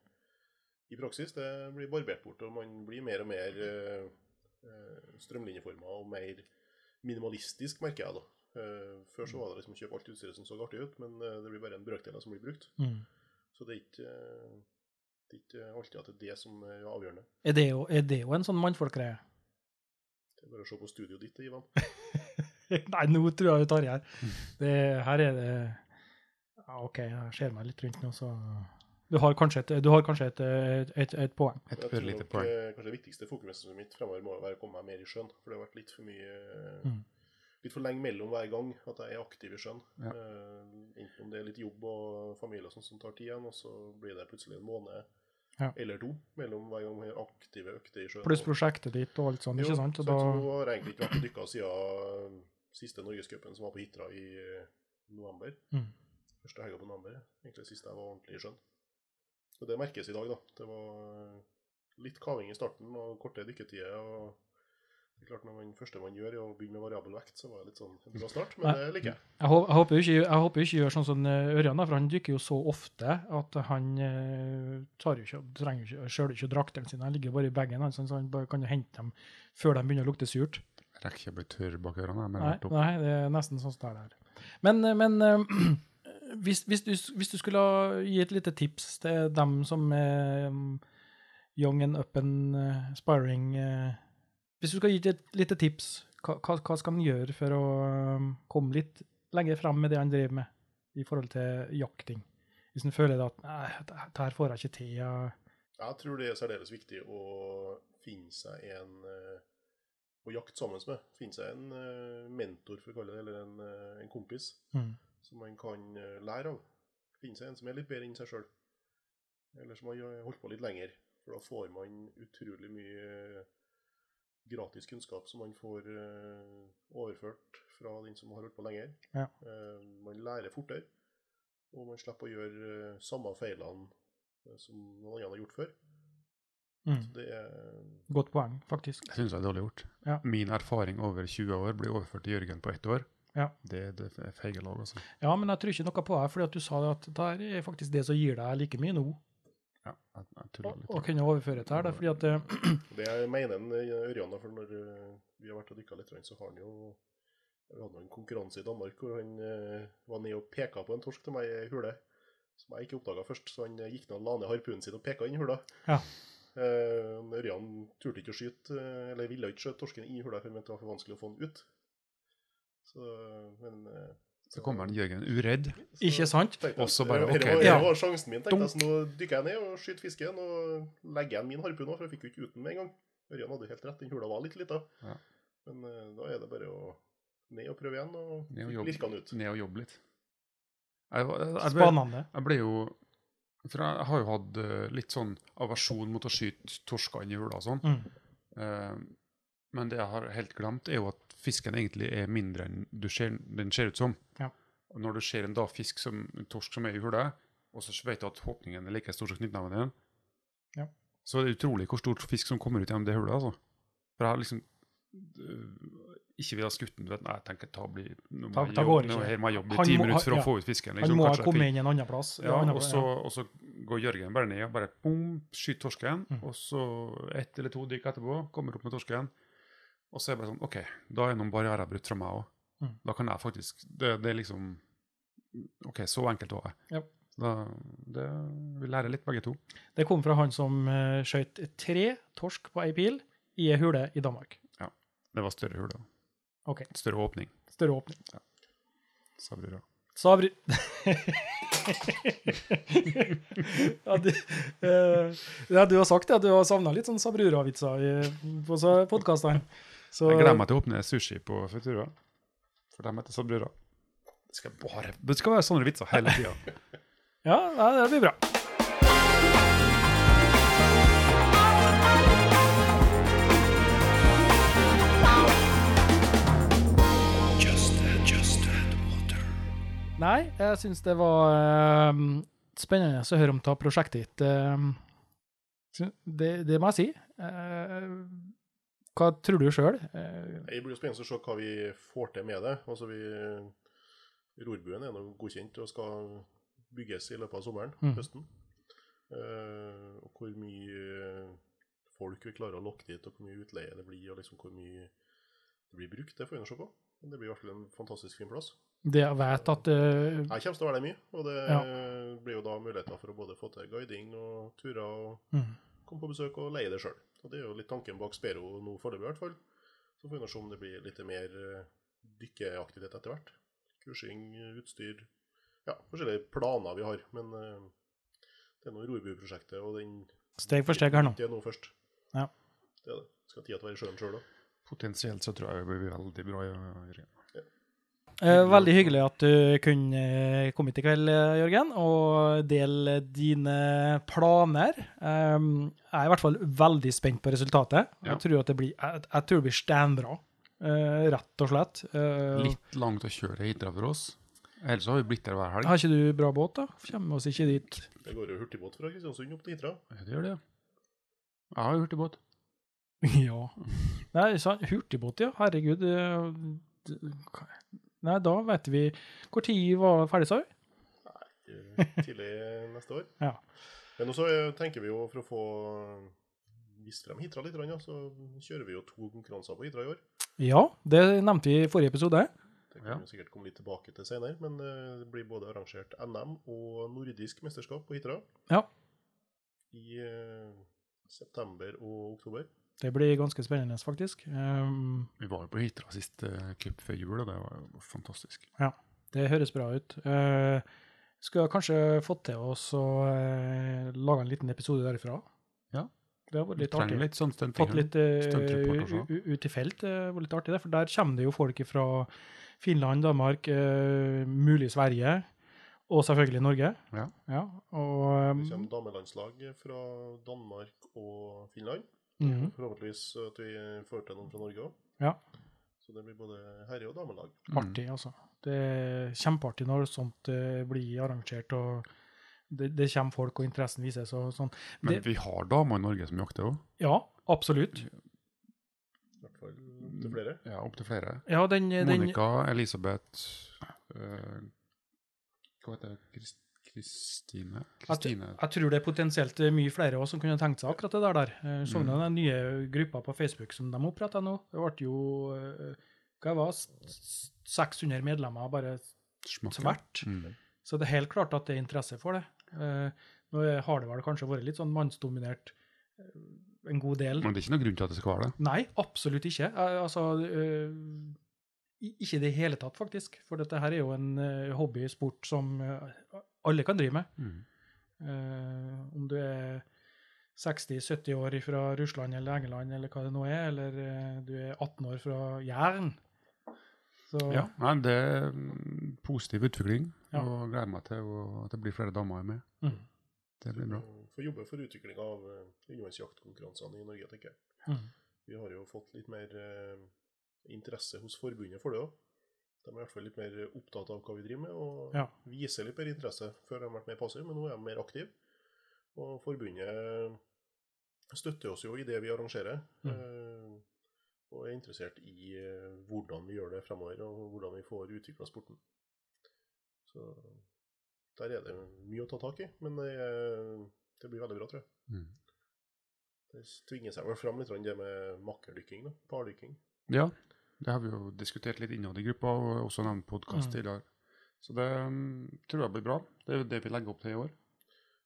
i praksis. Det blir barbert bort, og man blir mer og mer uh, strømlinjeforma og mer minimalistisk, merker jeg da. Eh, før så var det liksom å kjøpe alt utstyret som så artig ut, men eh, det blir bare en brøkdel som blir brukt. Mm. Så det er ikke, det er ikke alltid at det er det som er avgjørende. Er, det jo, er det jo en sånn mannfolkgreie? Det er bare å se på studioet ditt, Ivan. (laughs) Nei, nå tror jeg du tar i her. Det, her er det ja, OK, jeg ser meg litt rundt nå, så Du har kanskje et, du har kanskje et, et, et, et poeng. Et ørlite poeng. eh, kanskje det viktigste fokuset mitt fremover må være å komme meg mer i sjøen. For det har vært litt for mye Mm. Litt for lenge mellom hver gang at jeg er aktiv i sjøen. Ja. Eh, enten om det er litt jobb og familie og sånt som tar tid igjen, og så blir det plutselig en måned Ja. eller to mellom hver gang vi har aktive økter i sjøen. Pluss prosjektet ditt og alt sånt, ikke sant? så Og da, jeg har egentlig ikke vært og dykka siden siste Norgescupen, som var på Hitra i eh, november. Mm. Første helga på november. Egentlig sist jeg var ordentlig i sjøen. Så det merkes i dag, da. Det var litt kaving i starten og korte dykketider. og det er klart Når man første man gjør, er å begynne med variabel vekt, så var det litt sånn en bra start. Men Nei. det liker jeg. jeg, håper jo ikke, jeg håper ikke gjør sånn som eh, Ørjan, for han dykker jo så ofte at han eh, tar jo ikke, trenger ikke, sjøl ikke draktene sine. Han ligger bare i bagen, så han bare kan jo hente dem før de begynner å lukte surt. Jeg rekker ikke å bli tørr bak ørene. Men Nei, nei, det er nesten sånn som det er der. Men, eh, men (clears throat) hvis, hvis, du, hvis du skulle gi et lite tips til dem som er young and up and aspiring Hvis du skal gi et lite tips, hva, hva, skal en gjøre for å um, komme litt lenger frem med det han driver med i forhold til jakting? Hvis en føler at nei, det her får jeg ikke til. jeg- tror det er særdeles viktig å finne seg en eh, å jakte sammen med. Finne seg en eh, mentor, for å kalle det, eller en, eh, en kompis Mm. som man kan lære av. Finne seg en som er litt bedre enn seg sjøl. Eller som har holdt på litt lenger. For da får man utrolig mye gratis kunnskap som man får eh, overført fra den som har holdt på lenger. Ja. Eh, man lærer fortere, og man slipper å gjøre eh, samme feilene som noen andre har gjort før. Mm. Så det er Godt poeng, faktisk. Det syns jeg er dårlig gjort. Ja. Min erfaring over 20 år blir overført til Jørgen på ett år. Ja. Det, det er feige lag, altså. Ja, men jeg tror ikke noe på deg, fordi at du sa at det er faktisk det som gir deg like mye nå, Ja, å å kunne overføre til her. da, fordi at det, det jeg mener eh, Ørjan, for når eh, vi har vært og dykka litt, så har han jo Vi hadde en konkurranse i Danmark hvor han eh, var nede og peka på en torsk til meg i hule, som jeg ikke oppdaga først. Så han eh, gikk ned og la ned harpunen sin og peka inn i hula. Ja. Eh, Ørjan turte ikke å skyte, eh, eller ville ikke skjøte torsken i hula, for han mente det var for vanskelig å få den ut. Så, men eh, Så kommer han Jørgen uredd. så- Ikke sant? Og så bare, ok, Det var, ja. her var sjansen min, tenkte jeg. Så nå dykker jeg ned og skyter fisken og legger igjen min harpun òg, for jeg fikk jo ikke ut den med en gang. Ørjan hadde helt rett, den hula var litt lita. Ja. Men eh, da er det bare å ned og prøve igjen, og og lirke den ut. Ned og jobbe litt. Jeg, var- jeg, jeg, ble, Spennende. jeg ble jo For jeg har jo hatt eh, litt sånn aversjon mot å skyte torskene i hula og sånn. Mm. Eh, men det jeg har helt glemt, er jo at fisken egentlig er mindre enn du ser, den ser ut som. Ja. Og når du ser en da fisk som, en torsk som er i hula, og så vet du at håpningen er like stor som knyttneven din, Ja. så er det utrolig hvor stor fisk som kommer ut gjennom det hullet. altså. For jeg har liksom øh, ikke vil ha skutt den. Nei, jeg tenker ta bli, nå må jeg jobbe- må jeg jobbe i ti minutter for ja. å få ut fisken. Han liksom, må ha kommet inn en annen plass. ja, annen og så, og så går Jørgen bare ned og bare bom, skyter torsken. Mm. Og så ett eller to dykk etterpå, kommer opp med torsken. Og så er det bare sånn OK, da er noen barrierer brutt fra meg òg. Mm. Da kan jeg faktisk det, det er liksom OK, så enkelt var det. Ja. Da, det, vi lærer litt, begge to. Det kom fra han som uh, skjøt tre torsk på ei pil i ei hule i Danmark. Ja. Det var større hule. Okay. OK. Større åpning, Større åpning. Ja. Savrura. Sabri... (laughs) ja, du, uh, ja, du har sagt det, at du har savna litt sånn Sabrura-vitser i- på podkastene. Så Jeg gleder meg til å åpne sushi på Futura. For de heter Sabrura. Det skal, bare, det skal være sånne vitser hele tida. (laughs) Ja, ja, det blir bra. Nei, jeg syns det var eh, spennende å høre om ta prosjektet ditt. eh, det, det må jeg si. Eh, hva tror du sjøl? Det blir spennende å se hva vi får til med det. Altså vi, Rorbuen er nå godkjent og skal bygges i løpet av sommeren, Mm. høsten. Uh, og hvor mye folk vi klarer å lokke dit, og hvor mye utleie det blir, og liksom hvor mye det blir brukt, det får vi se på. Men det blir i hvert fall en fantastisk fin plass. Det jeg vet at uh, Jeg kommer til å være der mye, og det Ja. blir jo da muligheter for å både få til guiding og turer og mm, komme på besøk og leie det sjøl. Og det er jo litt tanken bak Spero nå foreløpig, i hvert fall. Så får vi nå se om det blir litt mer eh, dykkeaktivitet etter hvert. Kursing, utstyr Ja, forskjellige planer vi har. Men eh, det er nå Rorbu-prosjektet, og den Steg for steg her nå. Det er nå først. Ja. Det er det. Skal tida til å være i sjøen sjøl òg. Potensielt så tror jeg det blir veldig bra. Jørgen. Eh, veldig hyggelig at du kunne eh, komme hit i kveld, eh, Jørgen, og dele dine planer. Um, jeg er i hvert fall veldig spent på resultatet. Ja. Jeg tror at det blir, jeg, jeg tror det blir steinbra, eh, rett og slett. Eh, Litt langt å kjøre hit for oss. Ellers har vi blitt der hver helg. har ikke du bra båt, da? Kommer oss ikke dit. Det går jo hurtigbåt fra Kristiansund opp til Hitra. Det gjør det, ja. Jeg har jo hurtigbåt. (laughs) ja. Nei, hurtigbåt, ja. Herregud. eh, d- Nei, da vet vi Hvor tid var ferdig, sa vi? eh, tidlig neste år. (laughs) Ja. Men også eh, tenker vi jo for å få vist frem Hitra litt, så kjører vi jo to konkurranser på Hitra i år. Ja, det nevnte vi i forrige episode. Det kan Ja. vi sikkert komme litt tilbake til senere, men eh, det blir både arrangert NM og nordisk mesterskap på Hitra Ja. i eh, september og oktober. Det blir ganske spennende, faktisk. Um, Vi var jo på Hitra sist uh, klipp før jul, og det var jo fantastisk. Ja, Det høres bra ut. Uh, skulle kanskje fått til oss å uh, lage en liten episode derifra. Ja. Det har vært litt artig. litt sånn. Fått litt uh, ut i felt. Det var litt artig, det. For der kommer det jo folk fra Finland, Danmark, uh, mulig Sverige. Og selvfølgelig Norge. Ja. og Det um, kommer damelandslag fra Danmark og Finland. Mhm, Forhåpentligvis at vi får til noen fra Norge òg. Ja. Så det blir både herre- og damelag. Mm. artig, altså. Det er kjempeartig når sånt uh, blir arrangert. og det, det kommer folk, og interessen vises. og sånn. Men Det- vi har damer i Norge som jakter òg. Ja, absolutt. I hvert fall til flere. Ja, opptil flere. Ja, den, den Elisabeth øh, Hva heter det? Krist- Kristine? Kristine? Jeg tror det er potensielt mye flere også som kunne tenkt seg akkurat det der. der. Jeg så Mm. noen den nye gruppa på Facebook som de oppretta nå. Det ble jo eh, hva var 600 medlemmer bare tvert. Mm. Så det er helt klart at det er interesse for det. Eh, Nå har det vel kanskje vært litt sånn mannsdominert eh, en god del. Men det er ikke noe grunn til at det skal være det. Nei, absolutt ikke. Eh, Altså eh, Ikke i det hele tatt, faktisk. For dette her er jo en eh, hobbysport som eh, alle kan drive med. Mm. Uh, om du er 60-70 år fra Russland eller England eller hva det nå er, eller uh, du er 18 år fra Jæren. Så Ja, nei, det er positiv utvikling, Ja. og gleder meg til at det blir flere damer med. mm, Det blir bra. For å jobbe for utvikling av eh, undervannsjaktkonkurransene i Norge, tenker jeg. mm, Vi har jo fått litt mer eh, interesse hos forbundet for det òg. De er i hvert fall litt mer opptatt av hva vi driver med, og Ja. viser litt mer interesse. Før de har vært mer passive, men nå er de mer aktive. Og forbundet støtter oss jo i det vi arrangerer, Mm. eh, og er interessert i eh, hvordan vi gjør det fremover, og hvordan vi får utvikla sporten. Så der er det mye å ta tak i, men det, det blir veldig bra, tror jeg. Mm. Det tvinger seg vel fram litt det med makkerdykking, da. Pardykking. Ja, det har vi jo diskutert litt innad i gruppa, og også nevnt podkast Mm. tidligere. Så det mm, tror jeg blir bra. Det er det vi legger opp til i år.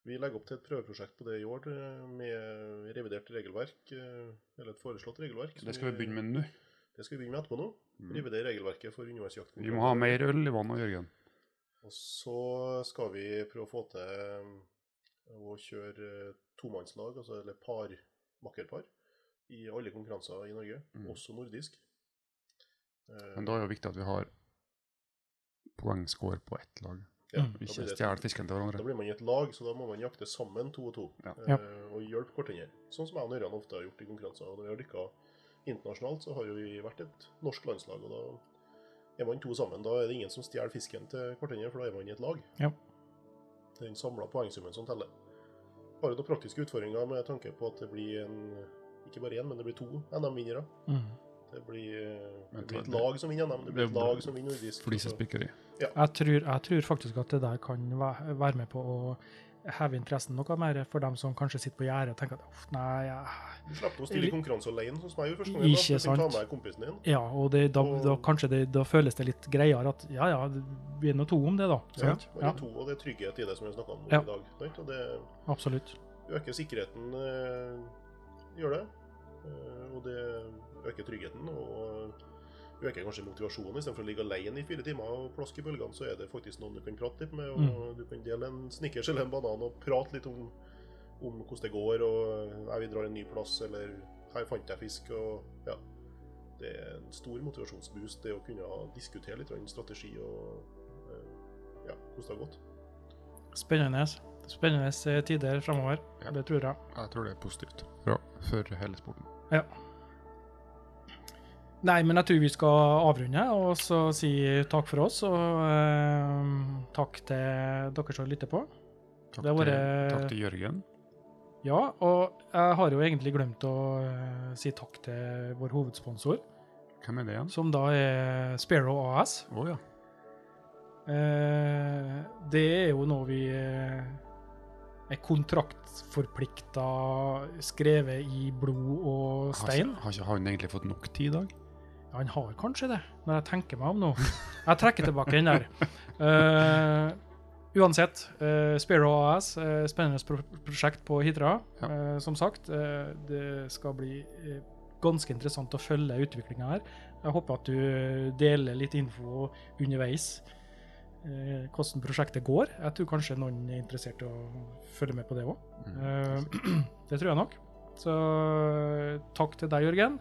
Vi legger opp til et prøveprosjekt på det i år eh, med revidert regelverk, eh, eller et foreslått regelverk. Det skal vi begynne med nå. Det skal vi begynne med etterpå nå. Mm. Revidere regelverket for undervannsjakten. Vi må ha mer øl i vann, Jørgen. Og så skal vi prøve å få til eh, å kjøre tomannslag, altså eller par, makkerpar, i alle konkurranser i Norge, Mm. også nordisk. Eh, Men da er det jo viktig at vi har poengscore på ett lag. ja, Mm. Ikke blir stjele fisken til hverandre. Da blir man i et lag, så da må man jakte sammen to og to. Ja. eh, Ja. Og hjelpe hverandre. Sånn som jeg og Ørjan ofte har gjort i konkurranser. Og når vi har dykka internasjonalt, så har jo vi vært et norsk landslag. Og da er man to sammen. Da er det ingen som stjeler fisken til hverandre, for da er man i et lag. Ja. Det er den samla poengsummen som teller. Har jo noen praktiske utfordringer med tanke på at det blir en ikke bare én, men det blir to NM-vinnere. Mm. Det blir, eh, det blir et lag som vinner NM, det blir et lag som vinner nordisk. Flisespikkeri. Jeg, tror, jeg tror faktisk at det der kan være med på å heve interessen noe mer for dem som kanskje sitter på gjerdet og tenker at "Uff, nei, jeg Du slipper å stille i konkurranse alene, sånn som jeg gjorde første gangen. Ikke ta sant. med kompisen din. Ja, og det, da, Og- da, kanskje det, da føles det litt greiere at ja, ja, vi er nå to om det, da. Sant? Man Ja, er to, og det er trygghet i det som vi snakka om Ja. i dag. sant? Og det absolutt. øker sikkerheten, øh, gjør det. Eh, og det øker tryggheten, og øker kanskje motivasjonen. Istedenfor å ligge alene i fire timer og plaske i bølgene, så er det faktisk noen du kan prate litt med. Og Mm. du kan dele en snickers eller en banan og prate litt om, om hvordan det går, og nei, vi drar en ny plass, eller her fant jeg fisk, og ja. Det er en stor motivasjonsboost, det å kunne diskutere litt strategi og eh, ja, hvordan det har gått. Spennende. Spennende eh, tider fremover. Ja. Det tror jeg. Jeg tror det er positivt. Bra for hele sporten. Nei, men jeg tror vi skal avrunde og så si takk for oss. Og uh, takk til dere som lytter på. Takk, Det har vært- til, takk til Jørgen. Ja, og jeg har jo egentlig glemt å uh, si takk til vår hovedsponsor, Hvem er det igjen? som da er Sparrow AS. Oh, ja. Uh, det er jo noe vi eh, er kontraktforplikta, skrevet i blod og Har, stein. ikke- har ikke han egentlig fått nok tid i dag? Han har kanskje det, når jeg tenker meg om nå. Jeg trekker tilbake den der. Uh, uansett, uh, Sparrow AS, uh, spennende pro prosjekt på Hitra. Ja. Eh, som sagt, eh, det skal bli eh, ganske interessant å følge utviklinga her. Jeg håper at du deler litt info underveis. eh, hvordan prosjektet går. Jeg tror kanskje noen er interessert i å følge med på det òg. Mm. (clears throat) det tror jeg nok. Så eh, takk til deg, Jørgen.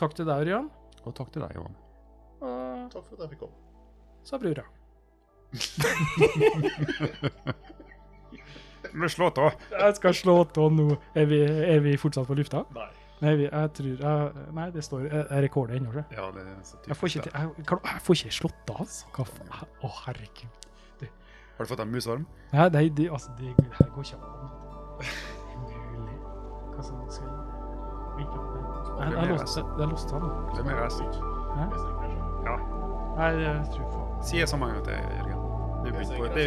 Takk til deg, Ørjan. Og takk til deg, Johan. Og Takk for at jeg fikk komme. sa brura. (laughs) Men slå av! Jeg skal slå tå nå. Er vi, er vi fortsatt på lufta? Nei. Nei, vi, jeg tror jeg, Nei, det står Jeg jeg rekorder ennå, tror jeg. Ja, det er så Jeg får ikke, typisk. til- jeg, kan- jeg får ikke slått av, altså. Hva faen? Å, herregud. det. Har du fått deg musarm? Nei, nei, det, altså, det, det her går ikke an. Det er mulig. Hva som skal jeg. Jeg jeg har låst det- jeg er mer resten. Ja. Nei, jeg tror faen Si det så mange ganger til Jørgen. Du begynte på, det,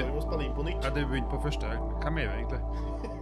ja, du begynte på første. Hvem er du egentlig? (laughs)